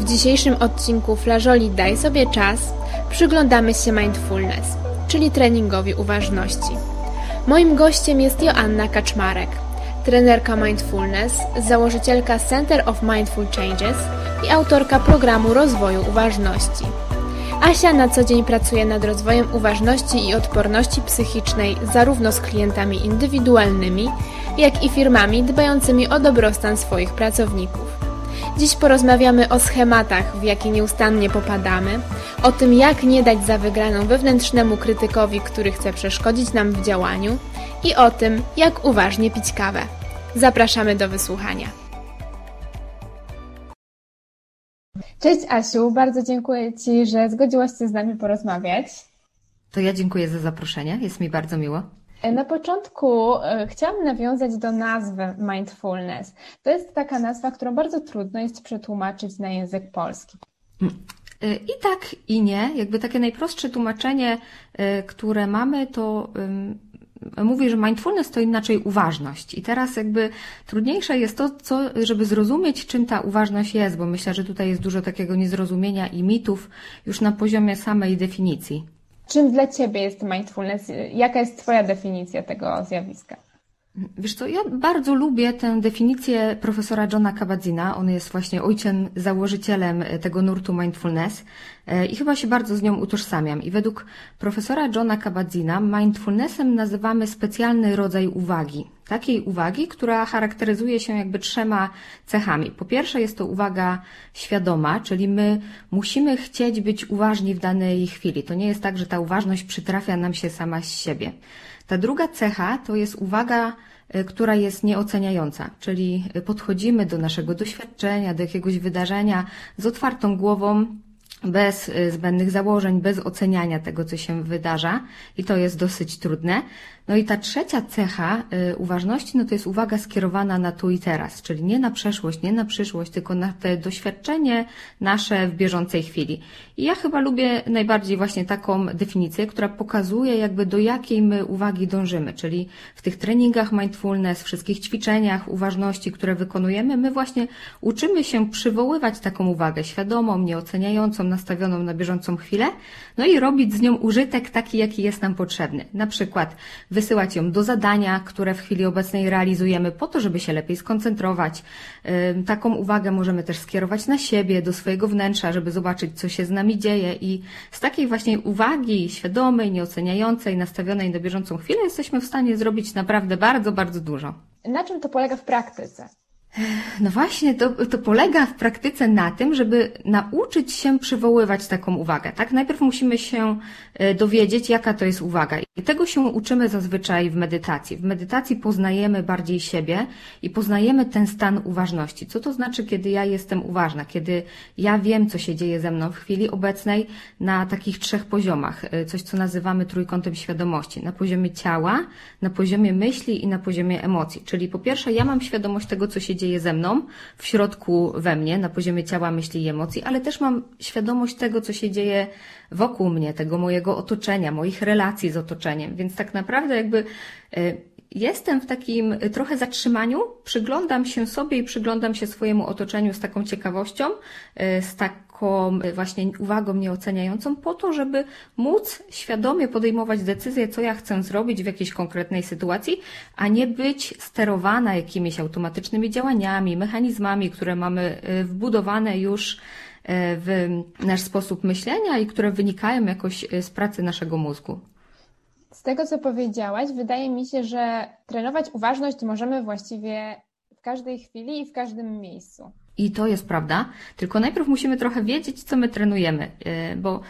W dzisiejszym odcinku Flażoli Daj sobie czas przyglądamy się mindfulness, czyli treningowi uważności. Moim gościem jest Joanna Kaczmarek, trenerka mindfulness, założycielka Center of Mindful Changes i autorka programu rozwoju uważności. Asia na co dzień pracuje nad rozwojem uważności i odporności psychicznej zarówno z klientami indywidualnymi, jak i firmami dbającymi o dobrostan swoich pracowników. Dziś porozmawiamy o schematach, w jakie nieustannie popadamy, o tym, jak nie dać za wygraną wewnętrznemu krytykowi, który chce przeszkodzić nam w działaniu i o tym, jak uważnie pić kawę. Zapraszamy do wysłuchania. Cześć Asiu, bardzo dziękuję Ci, że zgodziłaś się z nami porozmawiać. To ja dziękuję za zaproszenie, jest mi bardzo miło. Na początku e, chciałam nawiązać do nazwy mindfulness. To jest taka nazwa, którą bardzo trudno jest przetłumaczyć na język polski. E, I tak, i nie. Jakby takie najprostsze tłumaczenie, e, które mamy, to mówi, że mindfulness to inaczej uważność. I teraz jakby trudniejsze jest to, co, żeby zrozumieć, czym ta uważność jest, bo myślę, że tutaj jest dużo takiego niezrozumienia i mitów już na poziomie samej definicji. Czym dla Ciebie jest mindfulness? Jaka jest Twoja definicja tego zjawiska? Wiesz co, ja bardzo lubię tę definicję profesora Johna Kabat-Zina. On jest właśnie ojcem, założycielem tego nurtu mindfulness i chyba się bardzo z nią utożsamiam. I według profesora Johna Kabat-Zina mindfulnessem nazywamy specjalny rodzaj uwagi. Takiej uwagi, która charakteryzuje się jakby trzema cechami. Po pierwsze jest to uwaga świadoma, czyli my musimy chcieć być uważni w danej chwili. To nie jest tak, że ta uważność przytrafia nam się sama z siebie. Ta druga cecha to jest uwaga, e, która jest nieoceniająca, czyli podchodzimy do naszego doświadczenia, do jakiegoś wydarzenia z otwartą głową, bez e, zbędnych założeń, bez oceniania tego, co się wydarza i to jest dosyć trudne. No i ta trzecia cecha y, uważności, no to jest uwaga skierowana na tu i teraz, czyli nie na przeszłość, nie na przyszłość, tylko na te doświadczenie nasze w bieżącej chwili. I ja chyba lubię najbardziej właśnie taką definicję, która pokazuje jakby do jakiej my uwagi dążymy, czyli w tych treningach mindfulness, wszystkich ćwiczeniach uważności, które wykonujemy, my właśnie uczymy się przywoływać taką uwagę świadomą, nieoceniającą, nastawioną na bieżącą chwilę, no i robić z nią użytek taki, jaki jest nam potrzebny. Na przykład wysyłać ją do zadania, które w chwili obecnej realizujemy po to, żeby się lepiej skoncentrować. Taką uwagę możemy też skierować na siebie, do swojego wnętrza, żeby zobaczyć, co się z nami dzieje i z takiej właśnie uwagi świadomej, nieoceniającej, nastawionej na bieżącą chwilę jesteśmy w stanie zrobić naprawdę bardzo, bardzo dużo. Na czym to polega w praktyce? No właśnie, to, to polega w praktyce na tym, żeby nauczyć się przywoływać taką uwagę. Tak? Najpierw musimy się e, dowiedzieć, jaka to jest uwaga. I tego się uczymy zazwyczaj w medytacji. W medytacji poznajemy bardziej siebie i poznajemy ten stan uważności. Co to znaczy, kiedy ja jestem uważna, kiedy ja wiem, co się dzieje ze mną w chwili obecnej na takich trzech poziomach. E, coś, co nazywamy trójkątem świadomości. Na poziomie ciała, na poziomie myśli i na poziomie emocji. Czyli po pierwsze, ja mam świadomość tego, co się dzieje ze mną, w środku we mnie, na poziomie ciała, myśli i emocji, ale też mam świadomość tego, co się dzieje wokół mnie, tego mojego otoczenia, moich relacji z otoczeniem. Więc tak naprawdę jakby e, jestem w takim trochę zatrzymaniu, przyglądam się sobie i przyglądam się swojemu otoczeniu z taką ciekawością, e, z tak taką właśnie uwagą nieoceniającą po to, żeby móc świadomie podejmować decyzję, co ja chcę zrobić w jakiejś konkretnej sytuacji, a nie być sterowana jakimiś automatycznymi działaniami, mechanizmami, które mamy y, wbudowane już y, w nasz sposób myślenia i które wynikają jakoś z pracy naszego mózgu. Z tego, co powiedziałaś, wydaje mi się, że trenować uważność możemy właściwie w każdej chwili i w każdym miejscu. I to jest prawda, tylko najpierw musimy trochę wiedzieć, co my trenujemy, e, bo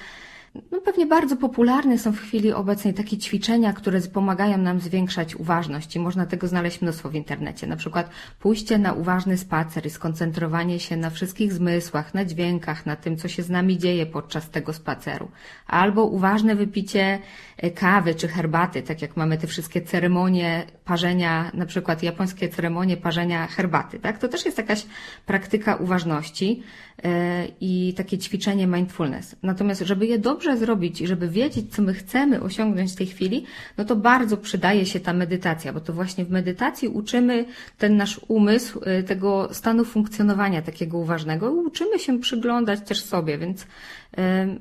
no pewnie bardzo popularne są w chwili obecnej takie ćwiczenia, które pomagają nam zwiększać uważność i można tego znaleźć mnóstwo w internecie. Na przykład pójście na uważny spacer i skoncentrowanie się na wszystkich zmysłach, na dźwiękach, na tym, co się z nami dzieje podczas tego spaceru. Albo uważne wypicie e, kawy czy herbaty, tak jak mamy te wszystkie ceremonie parzenia, na przykład japońskie ceremonie parzenia herbaty, tak? To też jest jakaś praktyka uważności e, i takie ćwiczenie mindfulness. Natomiast, żeby je dobrze zrobić i żeby wiedzieć, co my chcemy osiągnąć w tej chwili, no to bardzo przydaje się ta medytacja, bo to właśnie w medytacji uczymy ten nasz umysł e, tego stanu funkcjonowania takiego uważnego i uczymy się przyglądać też sobie, więc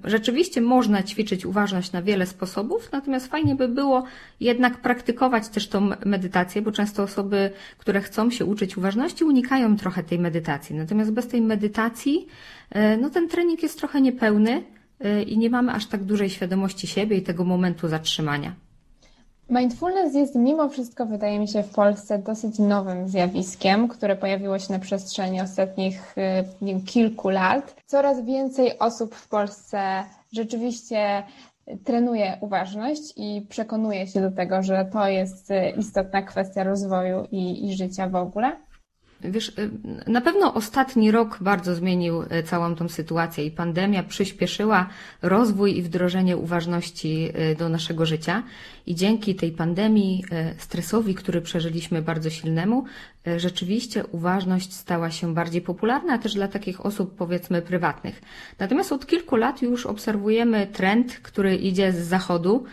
Rzeczywiście można ćwiczyć uważność na wiele sposobów, natomiast fajnie by było jednak praktykować też tą medytację, bo często osoby, które chcą się uczyć uważności, unikają trochę tej medytacji. Natomiast bez tej medytacji, e, no ten trening jest trochę niepełny e, i nie mamy aż tak dużej świadomości siebie i tego momentu zatrzymania. Mindfulness jest mimo wszystko, wydaje mi się, w Polsce dosyć nowym zjawiskiem, które pojawiło się na przestrzeni ostatnich y, wiem, kilku lat. Coraz więcej osób w Polsce rzeczywiście trenuje uważność i przekonuje się do tego, że to jest y, istotna kwestia rozwoju i, i życia w ogóle. Wiesz, y, na pewno ostatni rok bardzo zmienił y, całą tą sytuację i pandemia przyspieszyła rozwój i wdrożenie uważności y, do naszego życia. I dzięki tej pandemii, stresowi, który przeżyliśmy bardzo silnemu, rzeczywiście uważność stała się bardziej popularna też dla takich osób powiedzmy prywatnych. Natomiast od kilku lat już obserwujemy trend, który idzie z zachodu,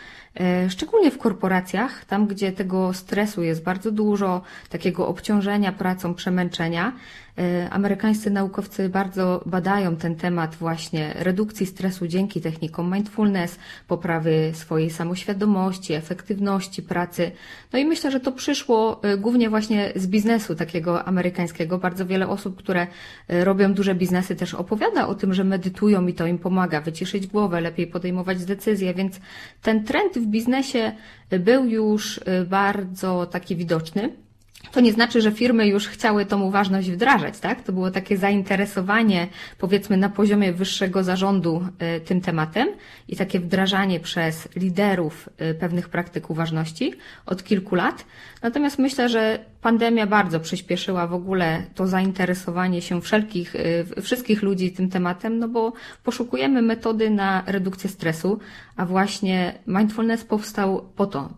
szczególnie w korporacjach, tam gdzie tego stresu jest bardzo dużo, takiego obciążenia pracą, przemęczenia, E, amerykańscy naukowcy bardzo badają ten temat właśnie redukcji stresu dzięki technikom mindfulness, poprawy swojej samoświadomości, efektywności pracy. No i myślę, że to przyszło e, głównie właśnie z biznesu takiego amerykańskiego. Bardzo wiele osób, które e, robią duże biznesy też opowiada o tym, że medytują i to im pomaga wyciszyć głowę, lepiej podejmować decyzje, więc ten trend w biznesie był już bardzo taki widoczny. To nie znaczy, że firmy już chciały tą uważność wdrażać, tak? To było takie zainteresowanie, powiedzmy, na poziomie wyższego zarządu e, tym tematem i takie wdrażanie przez liderów e, pewnych praktyk uważności od kilku lat. Natomiast myślę, że pandemia bardzo przyspieszyła w ogóle to zainteresowanie się wszelkich, y, wszystkich ludzi tym tematem, no bo poszukujemy metody na redukcję stresu, a właśnie mindfulness powstał po to.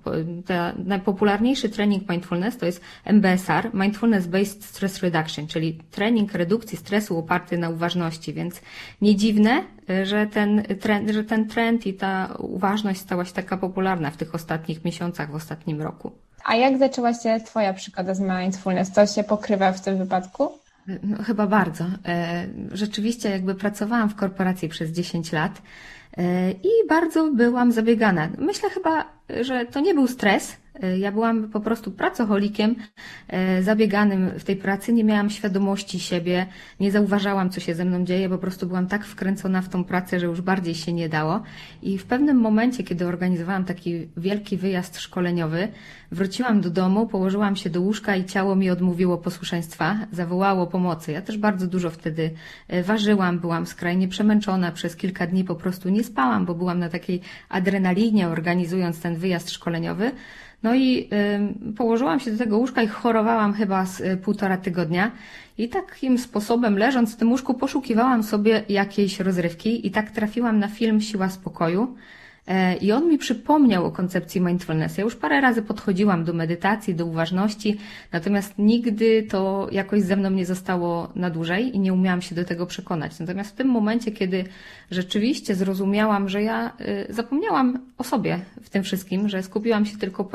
Najpopularniejszy trening mindfulness to jest MBSR, Mindfulness Based Stress Reduction, czyli trening redukcji stresu oparty na uważności, więc nie dziwne, y, że ten trend, że ten trend i ta uważność stała się taka popularna w tych ostatnich miesiącach, w ostatnim roku. A jak zaczęła się Twoja przygoda z mindfulness? To się pokrywa w tym wypadku? No, chyba bardzo. E, rzeczywiście jakby pracowałam w korporacji przez 10 lat e, i bardzo byłam zabiegana. Myślę chyba, że to nie był stres, ja byłam po prostu pracocholikiem, e, zabieganym w tej pracy, nie miałam świadomości siebie, nie zauważałam, co się ze mną dzieje, po prostu byłam tak wkręcona w tą pracę, że już bardziej się nie dało. I w pewnym momencie, kiedy organizowałam taki wielki wyjazd szkoleniowy, wróciłam do domu, położyłam się do łóżka i ciało mi odmówiło posłuszeństwa, zawołało pomocy. Ja też bardzo dużo wtedy e, ważyłam, byłam skrajnie przemęczona, przez kilka dni po prostu nie spałam, bo byłam na takiej adrenalinie, organizując ten wyjazd szkoleniowy. No i położyłam się do tego łóżka i chorowałam chyba z y, półtora tygodnia. I takim sposobem, leżąc w tym łóżku, poszukiwałam sobie jakiejś rozrywki i tak trafiłam na film Siła Spokoju. E, I on mi przypomniał o koncepcji mindfulness. Ja już parę razy podchodziłam do medytacji, do uważności, natomiast nigdy to jakoś ze mną nie zostało na dłużej i nie umiałam się do tego przekonać. Natomiast w tym momencie, kiedy rzeczywiście zrozumiałam, że ja y, zapomniałam o sobie w tym wszystkim, że skupiłam się tylko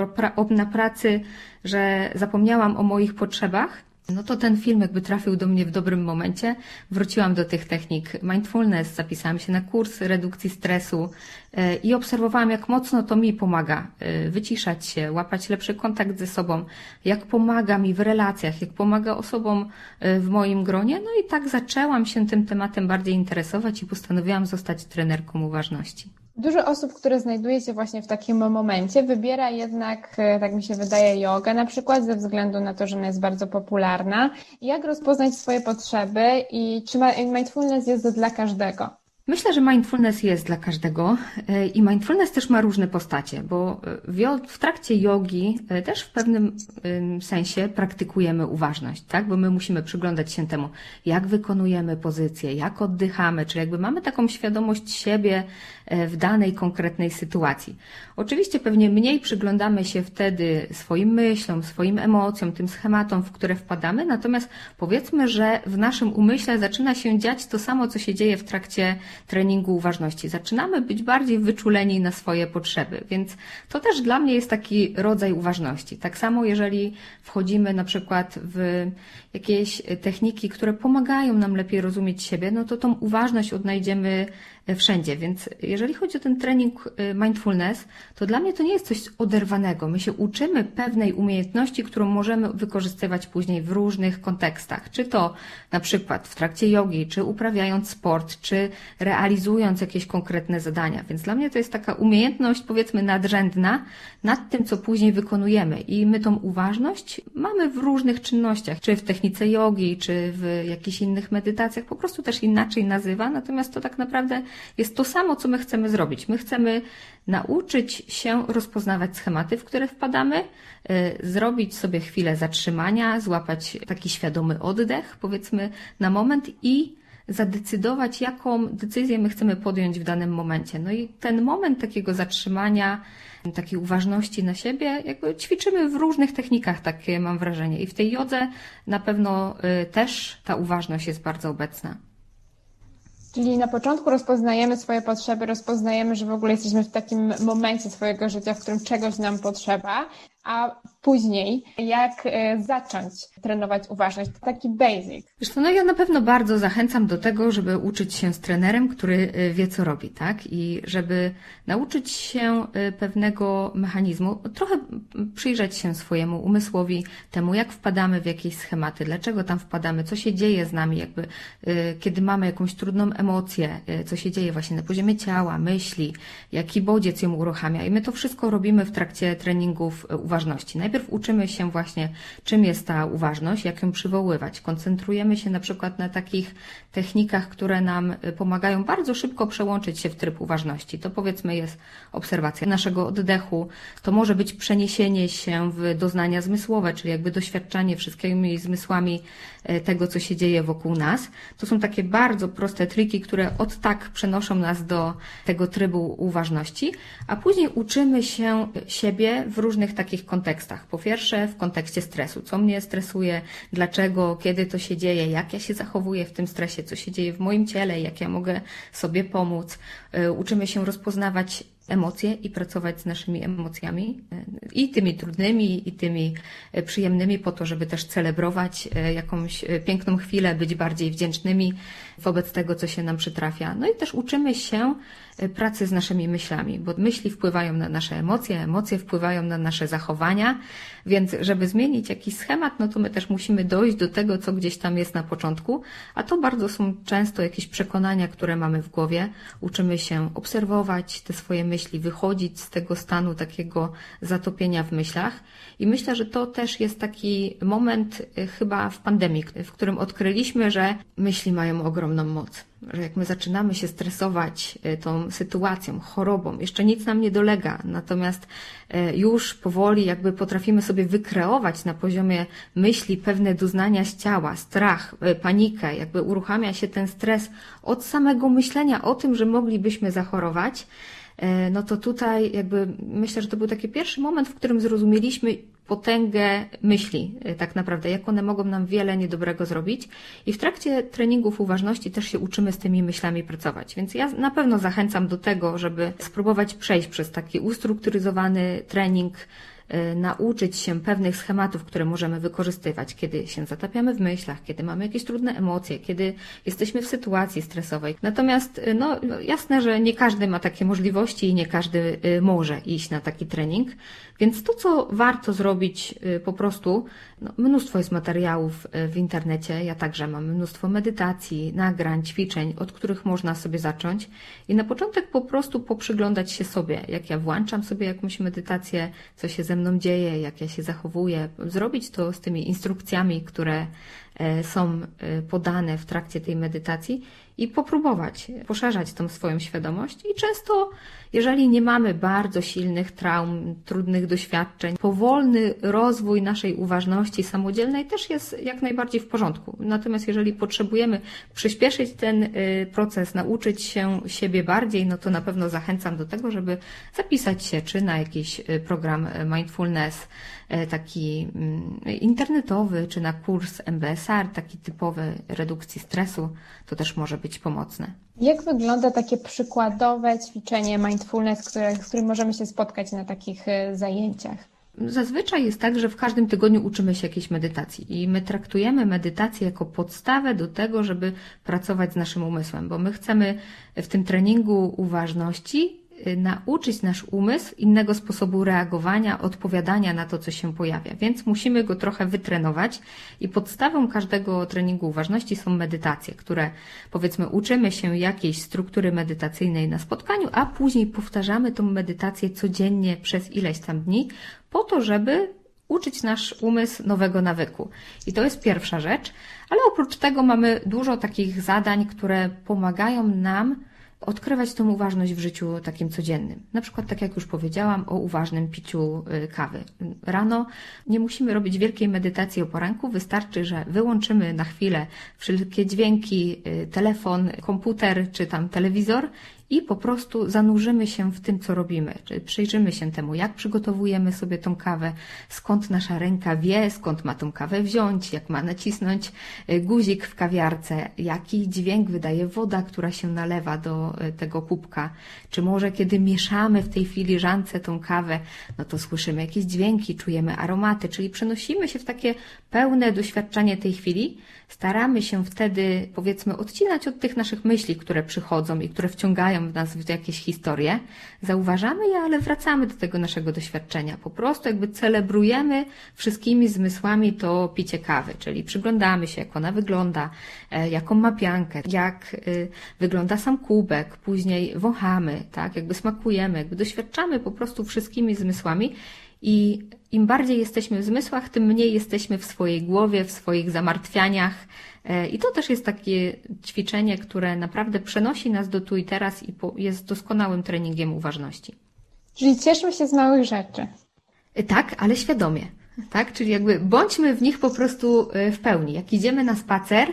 na pracy, że zapomniałam o moich potrzebach, no to ten film jakby trafił do mnie w dobrym momencie. Wróciłam do tych technik mindfulness, zapisałam się na kurs redukcji stresu e, i obserwowałam, jak mocno to mi pomaga e, wyciszać się, łapać lepszy kontakt ze sobą, jak pomaga mi w relacjach, jak pomaga osobom e, w moim gronie. No i tak zaczęłam się tym tematem bardziej interesować i postanowiłam zostać trenerką uważności. Dużo osób, które znajduje się właśnie w takim momencie, wybiera jednak, e, tak mi się wydaje, jogę, na przykład ze względu na to, że ona jest bardzo popularna. Jak rozpoznać swoje potrzeby i czy mindfulness jest dla każdego? Myślę, że mindfulness jest dla każdego e, i mindfulness też ma różne postacie, bo e, w trakcie jogi e, też w pewnym sensie praktykujemy uważność, tak? Bo my musimy przyglądać się temu, jak wykonujemy pozycję, jak oddychamy, czyli jakby mamy taką świadomość siebie w danej konkretnej sytuacji. Oczywiście pewnie mniej przyglądamy się wtedy swoim myślom, swoim emocjom, tym schematom, w które wpadamy, natomiast powiedzmy, że w naszym umyśle zaczyna się dziać to samo, co się dzieje w trakcie treningu uważności. Zaczynamy być bardziej wyczuleni na swoje potrzeby, więc to też dla mnie jest taki rodzaj uważności. Tak samo, jeżeli wchodzimy na przykład w jakieś techniki, które pomagają nam lepiej rozumieć siebie, no to tą uważność odnajdziemy wszędzie. Więc jeżeli chodzi o ten trening y, mindfulness, to dla mnie to nie jest coś oderwanego. My się uczymy pewnej umiejętności, którą możemy wykorzystywać później w różnych kontekstach. Czy to na przykład w trakcie jogi, czy uprawiając sport, czy realizując jakieś konkretne zadania. Więc dla mnie to jest taka umiejętność, powiedzmy, nadrzędna nad tym, co później wykonujemy. I my tą uważność mamy w różnych czynnościach, czy w technice jogi, czy w jakichś innych medytacjach, po prostu też inaczej nazywa. Natomiast to tak naprawdę jest to samo, co my chcemy zrobić. My chcemy nauczyć się rozpoznawać schematy, w które wpadamy, y, zrobić sobie chwilę zatrzymania, złapać taki świadomy oddech, powiedzmy, na moment i zadecydować, jaką decyzję my chcemy podjąć w danym momencie. No i ten moment takiego zatrzymania, takiej uważności na siebie, jakby ćwiczymy w różnych technikach, takie mam wrażenie. I w tej jodze na pewno y, też ta uważność jest bardzo obecna. Czyli na początku rozpoznajemy swoje potrzeby, rozpoznajemy, że w ogóle jesteśmy w takim momencie swojego życia, w którym czegoś nam potrzeba, a później jak e, zacząć trenować uważność. To taki basic. Zresztą no ja na pewno bardzo zachęcam do tego, żeby uczyć się z trenerem, który e, wie co robi, tak? I żeby nauczyć się e, pewnego mechanizmu, trochę przyjrzeć się swojemu umysłowi, temu jak wpadamy w jakieś schematy, dlaczego tam wpadamy, co się dzieje z nami, jakby kiedy mamy jakąś trudną emocję, co się dzieje właśnie na poziomie ciała, myśli, jaki bodziec ją uruchamia. I my to wszystko robimy w trakcie treningów uważności uważności. Najpierw uczymy się właśnie, czym jest ta uważność, jak ją przywoływać. Koncentrujemy się na przykład na takich technikach, które nam y, pomagają bardzo szybko przełączyć się w tryb uważności. To powiedzmy jest obserwacja naszego oddechu, to może być przeniesienie się w doznania zmysłowe, czyli jakby doświadczanie wszystkimi zmysłami y, tego, co się dzieje wokół nas. To są takie bardzo proste triki, które od tak przenoszą nas do tego trybu uważności, a później uczymy się siebie w różnych takich kontekstach. Po pierwsze, w kontekście stresu. Co mnie stresuje, dlaczego, kiedy to się dzieje, jak ja się zachowuję w tym stresie, co się dzieje w moim ciele, jak ja mogę sobie pomóc. Y, uczymy się rozpoznawać emocje i pracować z naszymi emocjami y, i tymi trudnymi, i tymi y, przyjemnymi, po to, żeby też celebrować jakąś piękną chwilę, być bardziej wdzięcznymi wobec tego, co się nam przytrafia. No i też uczymy się E, pracy z naszymi myślami, bo myśli wpływają na nasze emocje, emocje wpływają na nasze zachowania, więc żeby zmienić jakiś schemat, no to my też musimy dojść do tego, co gdzieś tam jest na początku, a to bardzo są często jakieś przekonania, które mamy w głowie. Uczymy się obserwować te swoje myśli, wychodzić z tego stanu takiego zatopienia w myślach. I myślę, że to też jest taki moment e, chyba w pandemii, w którym odkryliśmy, że myśli mają ogromną moc że jak my zaczynamy się stresować e, tą sytuacją, chorobą, jeszcze nic nam nie dolega, natomiast e, już powoli jakby potrafimy sobie wykreować na poziomie myśli pewne doznania z ciała, strach, e, panikę, jakby uruchamia się ten stres od samego myślenia o tym, że moglibyśmy zachorować, no to tutaj jakby myślę, że to był taki pierwszy moment, w którym zrozumieliśmy, potęgę myśli, y, tak naprawdę, jak one mogą nam wiele niedobrego zrobić. I w trakcie treningów uważności też się uczymy z tymi myślami pracować. Więc ja na pewno zachęcam do tego, żeby spróbować przejść przez taki ustrukturyzowany trening nauczyć się pewnych schematów, które możemy wykorzystywać, kiedy się zatapiamy w myślach, kiedy mamy jakieś trudne emocje, kiedy jesteśmy w sytuacji stresowej. Natomiast, y, no, jasne, że nie każdy ma takie możliwości i nie każdy y, może iść na taki trening, więc to, co warto zrobić po prostu, no, mnóstwo jest materiałów w internecie, ja także mam mnóstwo medytacji, nagrań, ćwiczeń, od których można sobie zacząć i na początek po prostu poprzyglądać się sobie, jak ja włączam sobie jakąś medytację, co się ze mną dzieje, jak ja się zachowuję, zrobić to z tymi instrukcjami, które są podane w trakcie tej medytacji i popróbować poszerzać tą swoją świadomość. I często, jeżeli nie mamy bardzo silnych traum, trudnych doświadczeń, powolny rozwój naszej uważności samodzielnej też jest jak najbardziej w porządku. Natomiast jeżeli potrzebujemy przyspieszyć ten y, proces, nauczyć się siebie bardziej, no to na pewno zachęcam do tego, żeby zapisać się czy na jakiś program mindfulness, taki mm, internetowy, czy na kurs MBSR, taki typowy redukcji stresu, to też może być pomocne. Jak wygląda takie przykładowe ćwiczenie mindfulness, które, z którym możemy się spotkać na takich e, zajęciach? Zazwyczaj jest tak, że w każdym tygodniu uczymy się jakiejś medytacji i my traktujemy medytację jako podstawę do tego, żeby pracować z naszym umysłem, bo my chcemy w tym treningu uważności Y, nauczyć nasz umysł innego sposobu reagowania, odpowiadania na to, co się pojawia. Więc musimy go trochę wytrenować i podstawą każdego treningu uważności są medytacje, które powiedzmy uczymy się jakiejś struktury medytacyjnej na spotkaniu, a później powtarzamy tą medytację codziennie przez ileś tam dni, po to, żeby uczyć nasz umysł nowego nawyku. I to jest pierwsza rzecz, ale oprócz tego mamy dużo takich zadań, które pomagają nam odkrywać tą uważność w życiu takim codziennym. Na przykład, tak jak już powiedziałam, o uważnym piciu y, kawy. Rano nie musimy robić wielkiej medytacji o poranku, wystarczy, że wyłączymy na chwilę wszelkie dźwięki, y, telefon, komputer czy tam telewizor i po prostu zanurzymy się w tym, co robimy. Czyli przyjrzymy się temu, jak przygotowujemy sobie tą kawę, skąd nasza ręka wie, skąd ma tą kawę wziąć, jak ma nacisnąć y, guzik w kawiarce, jaki dźwięk wydaje woda, która się nalewa do y, tego kubka, czy może kiedy mieszamy w tej filiżance tą kawę, no to słyszymy jakieś dźwięki, czujemy aromaty, czyli przenosimy się w takie pełne doświadczenie tej chwili, staramy się wtedy, powiedzmy, odcinać od tych naszych myśli, które przychodzą i które wciągają w nas w jakieś historie. Zauważamy je, ale wracamy do tego naszego doświadczenia. Po prostu jakby celebrujemy wszystkimi zmysłami to picie kawy, czyli przyglądamy się, jak ona wygląda, e, jaką ma piankę, jak y, wygląda sam kubek, później wąchamy, tak, jakby smakujemy, jakby doświadczamy po prostu wszystkimi zmysłami i im bardziej jesteśmy w zmysłach, tym mniej jesteśmy w swojej głowie, w swoich zamartwianiach. E, I to też jest takie ćwiczenie, które naprawdę przenosi nas do tu i teraz i jest doskonałym treningiem uważności. Czyli cieszmy się z małych rzeczy. E, tak, ale świadomie. Tak? Czyli jakby bądźmy w nich po prostu e, w pełni. Jak idziemy na spacer,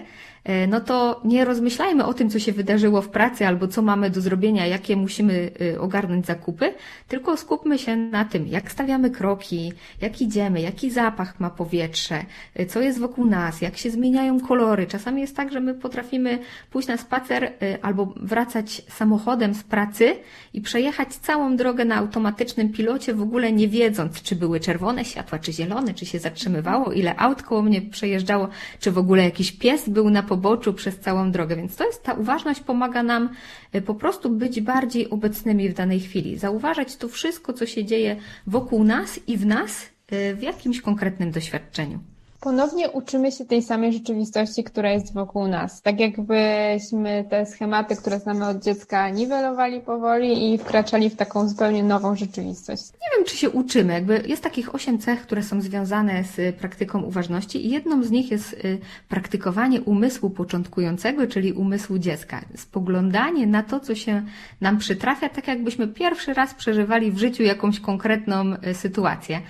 no to nie rozmyślajmy o tym, co się wydarzyło w pracy albo co mamy do zrobienia, jakie musimy y, ogarnąć zakupy, tylko skupmy się na tym, jak stawiamy kroki, jak idziemy, jaki zapach ma powietrze, y, co jest wokół nas, jak się zmieniają kolory. Czasami jest tak, że my potrafimy pójść na spacer y, albo wracać samochodem z pracy i przejechać całą drogę na automatycznym pilocie, w ogóle nie wiedząc, czy były czerwone światła, czy zielone, czy się zatrzymywało, ile aut koło mnie przejeżdżało, czy w ogóle jakiś pies był na poboczu przez całą drogę. Więc to jest ta uważność pomaga nam y, po prostu być bardziej obecnymi w danej chwili, zauważać to wszystko, co się dzieje wokół nas i w nas y, w jakimś konkretnym doświadczeniu ponownie uczymy się tej samej rzeczywistości, która jest wokół nas. Tak jakbyśmy te schematy, które znamy od dziecka, niwelowali powoli i wkraczali w taką zupełnie nową rzeczywistość. Nie wiem, czy się uczymy. Jakby jest takich osiem cech, które są związane z praktyką uważności i jedną z nich jest y, praktykowanie umysłu początkującego, czyli umysłu dziecka. Spoglądanie na to, co się nam przytrafia, tak jakbyśmy pierwszy raz przeżywali w życiu jakąś konkretną y, sytuację.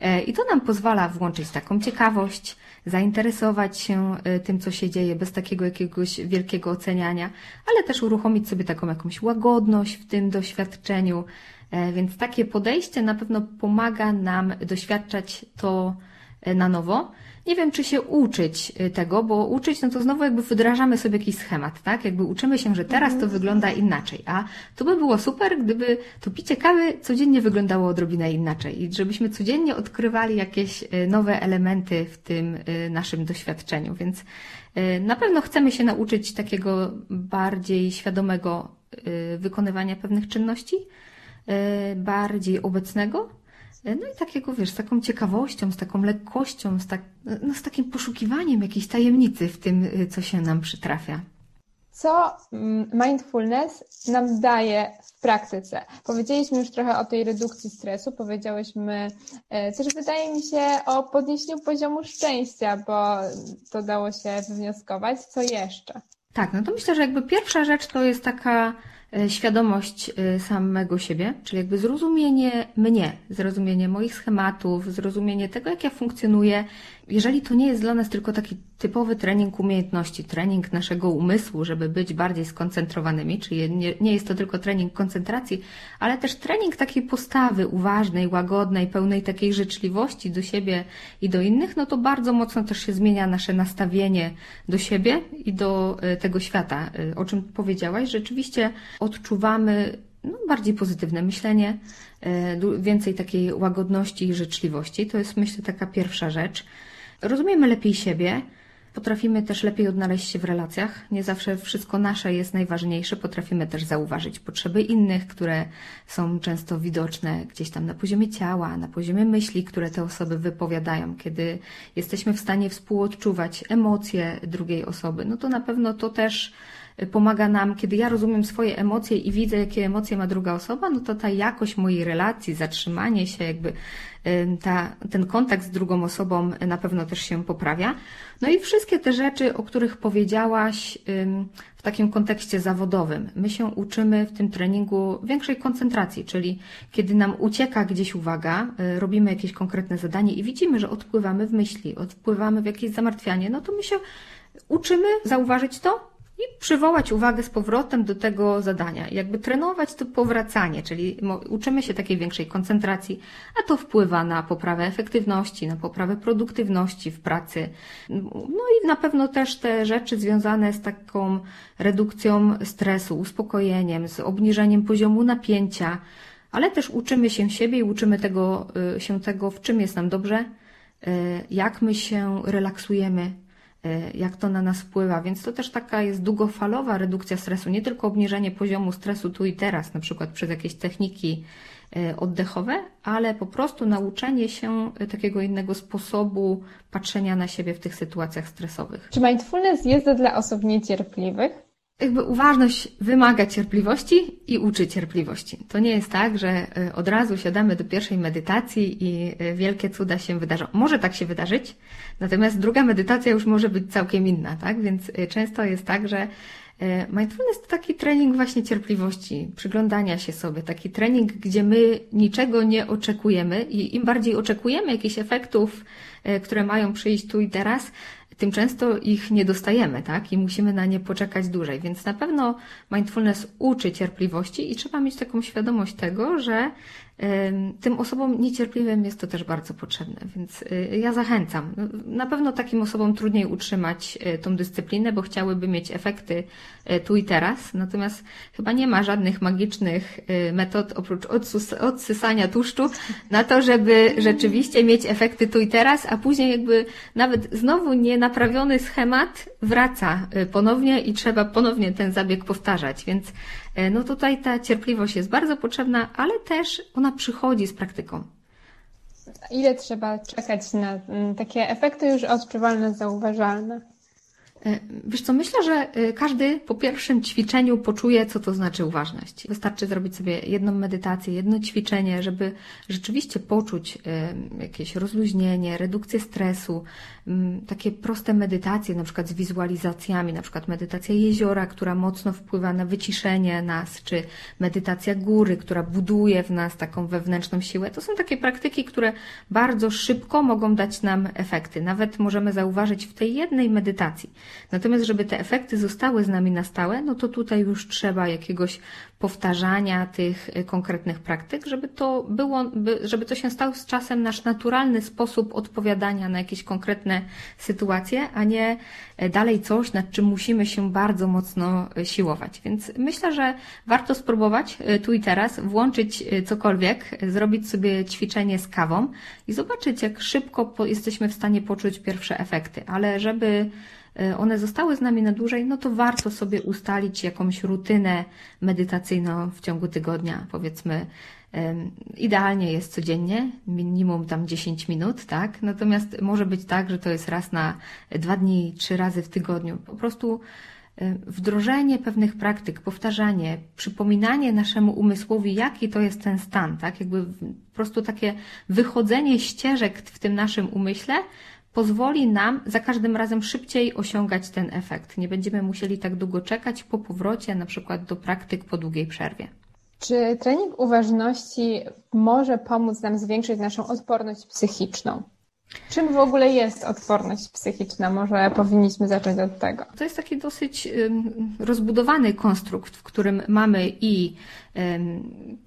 E, I to nam pozwala włączyć taką ciekawość, zainteresować się e, tym, co się dzieje, bez takiego jakiegoś wielkiego oceniania, ale też uruchomić sobie taką jakąś łagodność w tym doświadczeniu. E, więc takie podejście na pewno pomaga nam doświadczać to na nowo. Nie wiem, czy się uczyć y, tego, bo uczyć, no to znowu jakby wdrażamy sobie jakiś schemat, tak? Jakby uczymy się, że teraz to mhm. wygląda inaczej, a to by było super, gdyby to picie kawy codziennie wyglądało odrobinę inaczej i żebyśmy codziennie odkrywali jakieś y, nowe elementy w tym y, naszym doświadczeniu, więc na pewno chcemy się nauczyć takiego bardziej świadomego wykonywania pewnych czynności, bardziej obecnego, no i takiego, wiesz, z taką ciekawością, z taką lekkością, z, tak, no, z takim poszukiwaniem jakiejś tajemnicy w tym, y, co się nam przytrafia. co mm, mindfulness nam daje w praktyce? Powiedzieliśmy już trochę o tej redukcji stresu, powiedziałyśmy e, też wydaje mi się o podniesieniu poziomu szczęścia, bo to dało się wywnioskować. Co jeszcze? Tak, no to myślę, że jakby pierwsza rzecz to jest taka E, świadomość e, samego siebie, czyli jakby zrozumienie mnie, zrozumienie moich schematów, zrozumienie tego, jak ja funkcjonuję. Jeżeli to nie jest dla nas tylko taki typowy trening umiejętności, trening naszego umysłu, żeby być bardziej skoncentrowanymi, czyli nie, nie jest to tylko trening koncentracji, ale też trening takiej postawy uważnej, łagodnej, pełnej takiej życzliwości do siebie i do innych, no to bardzo mocno też się zmienia nasze nastawienie do siebie i do e, tego świata, o czym powiedziałaś. Rzeczywiście odczuwamy no, bardziej pozytywne myślenie, e, więcej takiej łagodności i życzliwości. To jest, myślę, taka pierwsza rzecz. Rozumiemy lepiej siebie, potrafimy też lepiej odnaleźć się w relacjach. Nie zawsze wszystko nasze jest najważniejsze. Potrafimy też zauważyć potrzeby innych, które są często widoczne gdzieś tam na poziomie ciała, na poziomie myśli, które te osoby wypowiadają. Kiedy jesteśmy w stanie współodczuwać emocje drugiej osoby, no to na pewno to też pomaga nam, kiedy ja rozumiem swoje emocje i widzę, jakie emocje ma druga osoba, no to ta jakość mojej relacji, zatrzymanie się, jakby ta, ten kontakt z drugą osobą na pewno też się poprawia. No i wszystkie te rzeczy, o których powiedziałaś w takim kontekście zawodowym. My się uczymy w tym treningu większej koncentracji, czyli kiedy nam ucieka gdzieś uwaga, y, robimy jakieś konkretne zadanie i widzimy, że odpływamy w myśli, odpływamy w jakieś zamartwianie, no to my się uczymy zauważyć to i przywołać uwagę z powrotem do tego zadania. Jakby trenować to powracanie, czyli uczymy się takiej większej koncentracji, a to wpływa na poprawę efektywności, na poprawę produktywności w pracy. No i na pewno też te rzeczy związane z taką redukcją stresu, uspokojeniem, z obniżeniem poziomu napięcia, ale też uczymy się siebie i uczymy tego, y, się tego, w czym jest nam dobrze, y, jak my się relaksujemy, jak to na nas wpływa. Więc to też taka jest długofalowa redukcja stresu, nie tylko obniżenie poziomu stresu tu i teraz, na przykład przez jakieś techniki e, oddechowe, ale po prostu nauczenie się takiego innego sposobu patrzenia na siebie w tych sytuacjach stresowych. Czy mindfulness jest dla osób niecierpliwych? Jakby uważność wymaga cierpliwości i uczy cierpliwości. To nie jest tak, że y, od razu siadamy do pierwszej medytacji i y, wielkie cuda się wydarzą. Może tak się wydarzyć, natomiast druga medytacja już może być całkiem inna, tak? Więc y, często jest tak, że Mindfulness to taki trening właśnie cierpliwości, przyglądania się sobie, taki trening, gdzie my niczego nie oczekujemy i im bardziej oczekujemy jakichś efektów, które mają przyjść tu i teraz, tym często ich nie dostajemy, tak? I musimy na nie poczekać dłużej. Więc na pewno mindfulness uczy cierpliwości i trzeba mieć taką świadomość tego, że tym osobom niecierpliwym jest to też bardzo potrzebne, więc y, ja zachęcam. Na pewno takim osobom trudniej utrzymać y, tą dyscyplinę, bo chciałyby mieć efekty y, tu i teraz, natomiast chyba nie ma żadnych magicznych metod oprócz odsysania tłuszczu na to, żeby rzeczywiście mieć efekty tu i teraz, a później jakby nawet znowu nienaprawiony schemat wraca ponownie i trzeba ponownie ten zabieg powtarzać, więc no tutaj ta cierpliwość jest bardzo potrzebna, ale też ona przychodzi z praktyką. Ile trzeba czekać na mm, takie efekty już odczuwalne, zauważalne? E, wiesz co, myślę, że e, każdy po pierwszym ćwiczeniu poczuje, co to znaczy uważność. Wystarczy zrobić sobie jedną medytację, jedno ćwiczenie, żeby rzeczywiście poczuć jakieś rozluźnienie, redukcję stresu, takie proste medytacje, na przykład z wizualizacjami, na przykład medytacja jeziora, która mocno wpływa na wyciszenie nas, czy medytacja góry, która buduje w nas taką wewnętrzną siłę. To są takie praktyki, które bardzo szybko mogą dać nam efekty. Nawet możemy zauważyć w tej jednej medytacji. Natomiast, żeby te efekty zostały z nami na stałe, no to tutaj już trzeba jakiegoś powtarzania tych y, konkretnych praktyk, żeby to było, żeby to się stał z czasem nasz naturalny sposób odpowiadania na jakieś konkretne sytuacje, a nie e, dalej coś, nad czym musimy się bardzo mocno e, siłować. Więc myślę, że warto spróbować e, tu i teraz włączyć cokolwiek, zrobić sobie ćwiczenie z kawą i zobaczyć, jak szybko jesteśmy w stanie poczuć pierwsze efekty. Ale żeby one zostały z nami na dłużej, no to warto sobie ustalić jakąś rutynę medytacyjną w ciągu tygodnia, powiedzmy. Idealnie jest codziennie, minimum tam 10 minut, tak? Natomiast może być tak, że to jest raz na dwa dni, trzy razy w tygodniu. Po prostu wdrożenie pewnych praktyk, powtarzanie, przypominanie naszemu umysłowi, jaki to jest ten stan, tak? Jakby po prostu takie wychodzenie ścieżek w tym naszym umyśle pozwoli nam za każdym razem szybciej osiągać ten efekt. Nie będziemy musieli tak długo czekać po powrocie na przykład do praktyk po długiej przerwie. Czy trening uważności może pomóc nam zwiększyć naszą odporność psychiczną? Czym w ogóle jest odporność psychiczna? Może powinniśmy zacząć od tego. To jest taki dosyć rozbudowany konstrukt, w którym mamy i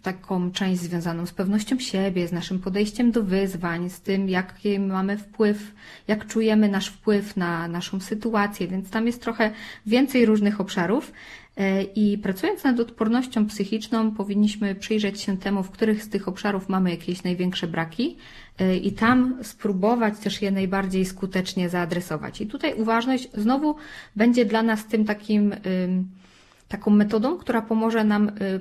taką część związaną z pewnością siebie, z naszym podejściem do wyzwań, z tym, jaki mamy wpływ, jak czujemy nasz wpływ na naszą sytuację, więc tam jest trochę więcej różnych obszarów. E, I pracując nad odpornością psychiczną, powinniśmy przyjrzeć się temu, w których z tych obszarów mamy jakieś największe braki e, i tam spróbować też je najbardziej skutecznie zaadresować. I tutaj uważność znowu będzie dla nas tym takim, taką metodą, która pomoże nam y,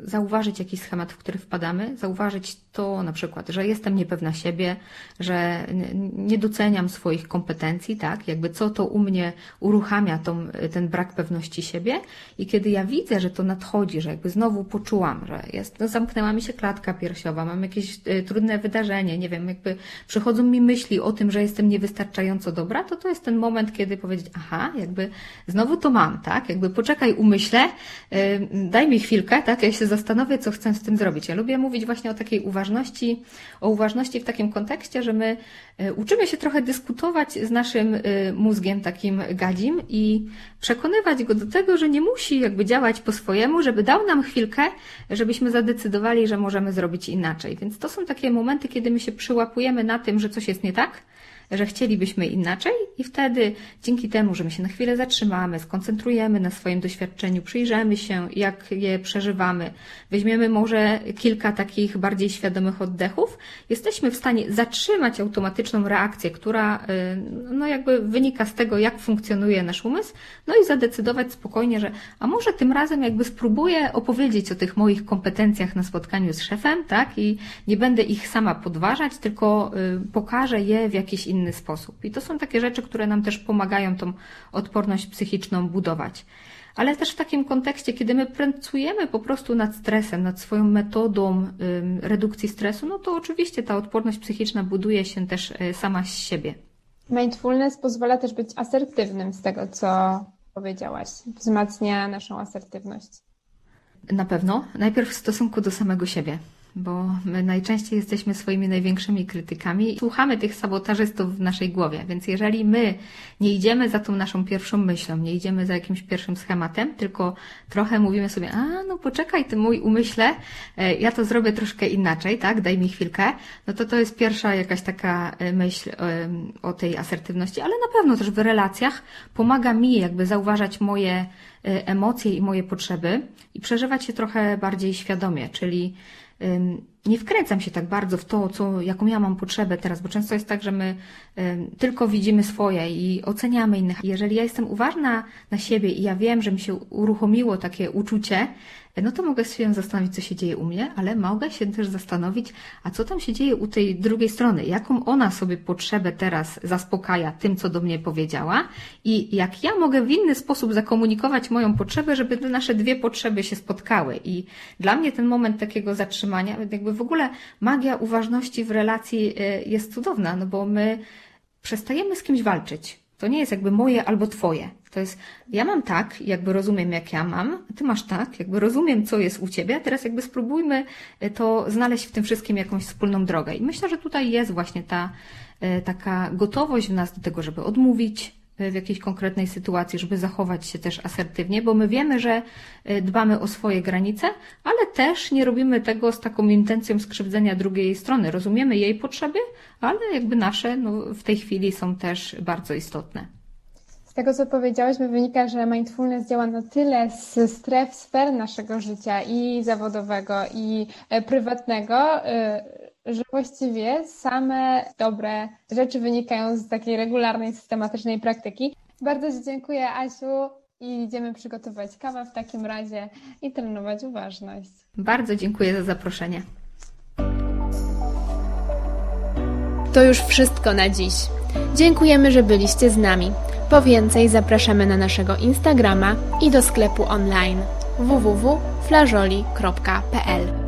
zauważyć jakiś schemat, w który wpadamy, zauważyć to na przykład, że jestem niepewna siebie, że nie doceniam swoich kompetencji, tak, jakby co to u mnie uruchamia tą, ten brak pewności siebie. I kiedy ja widzę, że to nadchodzi, że jakby znowu poczułam, że jest, no zamknęła mi się klatka piersiowa, mam jakieś y, trudne wydarzenie, nie wiem, jakby przychodzą mi myśli o tym, że jestem niewystarczająco dobra, to to jest ten moment, kiedy powiedzieć, aha, jakby znowu to mam, tak, jakby poczekaj, umyślę, y, daj mi chwilkę, tak, ja się zastanowię, co chcę z tym zrobić. Ja lubię mówić właśnie o takiej uważności, o uważności w takim kontekście, że my e, uczymy się trochę dyskutować z naszym e, mózgiem takim gadzim i przekonywać go do tego, że nie musi jakby działać po swojemu, żeby dał nam chwilkę, żebyśmy zadecydowali, że możemy zrobić inaczej. Więc to są takie momenty, kiedy my się przyłapujemy na tym, że coś jest nie tak, że chcielibyśmy inaczej i wtedy dzięki temu, że my się na chwilę zatrzymamy, skoncentrujemy na swoim doświadczeniu, przyjrzymy się, jak je przeżywamy, weźmiemy może kilka takich bardziej świadomych oddechów, jesteśmy w stanie zatrzymać automatyczną reakcję, która y, no jakby wynika z tego, jak funkcjonuje nasz umysł, no i zadecydować spokojnie, że a może tym razem jakby spróbuję opowiedzieć o tych moich kompetencjach na spotkaniu z szefem, tak, i nie będę ich sama podważać, tylko y, pokażę je w jakiś inny sposób. I to są takie rzeczy, które nam też pomagają tą odporność psychiczną budować. Ale też w takim kontekście, kiedy my pracujemy po prostu nad stresem, nad swoją metodą redukcji stresu, no to oczywiście ta odporność psychiczna buduje się też y, sama z siebie. Mindfulness pozwala też być asertywnym z tego, co powiedziałaś. Wzmacnia naszą asertywność. Na pewno. Najpierw w stosunku do samego siebie bo my najczęściej jesteśmy swoimi największymi krytykami. Słuchamy tych sabotażystów w naszej głowie, więc jeżeli my nie idziemy za tą naszą pierwszą myślą, nie idziemy za jakimś pierwszym schematem, tylko trochę mówimy sobie, a no poczekaj, ty mój umyśle, e, ja to zrobię troszkę inaczej, tak, daj mi chwilkę, no to to jest pierwsza jakaś taka e, myśl o tej asertywności, ale na pewno też w relacjach pomaga mi jakby zauważać moje e, emocje i moje potrzeby i przeżywać je trochę bardziej świadomie, czyli nie wkręcam się tak bardzo w to, co, jaką ja mam potrzebę teraz, bo często jest tak, że my tylko widzimy swoje i oceniamy innych. Jeżeli ja jestem uważna na siebie i ja wiem, że mi się uruchomiło takie uczucie, no to mogę się zastanowić, co się dzieje u mnie, ale mogę się też zastanowić, a co tam się dzieje u tej drugiej strony, jaką ona sobie potrzebę teraz zaspokaja tym, co do mnie powiedziała i jak ja mogę w inny sposób zakomunikować moją potrzebę, żeby te nasze dwie potrzeby się spotkały. I dla mnie ten moment takiego zatrzymania, jakby w ogóle magia uważności w relacji e, jest cudowna, no bo my przestajemy z kimś walczyć. To nie jest jakby moje albo twoje. To jest, ja mam tak, jakby rozumiem, jak ja mam, ty masz tak, jakby rozumiem, co jest u ciebie, teraz jakby spróbujmy e, to znaleźć w tym wszystkim jakąś wspólną drogę. I myślę, że tutaj jest właśnie ta e, taka gotowość w nas do tego, żeby odmówić, w jakiejś konkretnej sytuacji, żeby zachować się też asertywnie, bo my wiemy, że dbamy o swoje granice, ale też nie robimy tego z taką intencją skrzywdzenia drugiej strony. Rozumiemy jej potrzeby, ale jakby nasze no, w tej chwili są też bardzo istotne. Z tego, co powiedziałyśmy, wynika, że mindfulness działa na tyle z stref, sfer naszego życia i zawodowego, i e, prywatnego, e, że właściwie same dobre rzeczy wynikają z takiej regularnej, systematycznej praktyki. Bardzo Ci dziękuję, Asiu, i idziemy przygotować kawę w takim razie i trenować uważność. Bardzo dziękuję za zaproszenie. To już wszystko na dziś. Dziękujemy, że byliście z nami. Po więcej zapraszamy na naszego Instagrama i do sklepu online www.flażoli.pl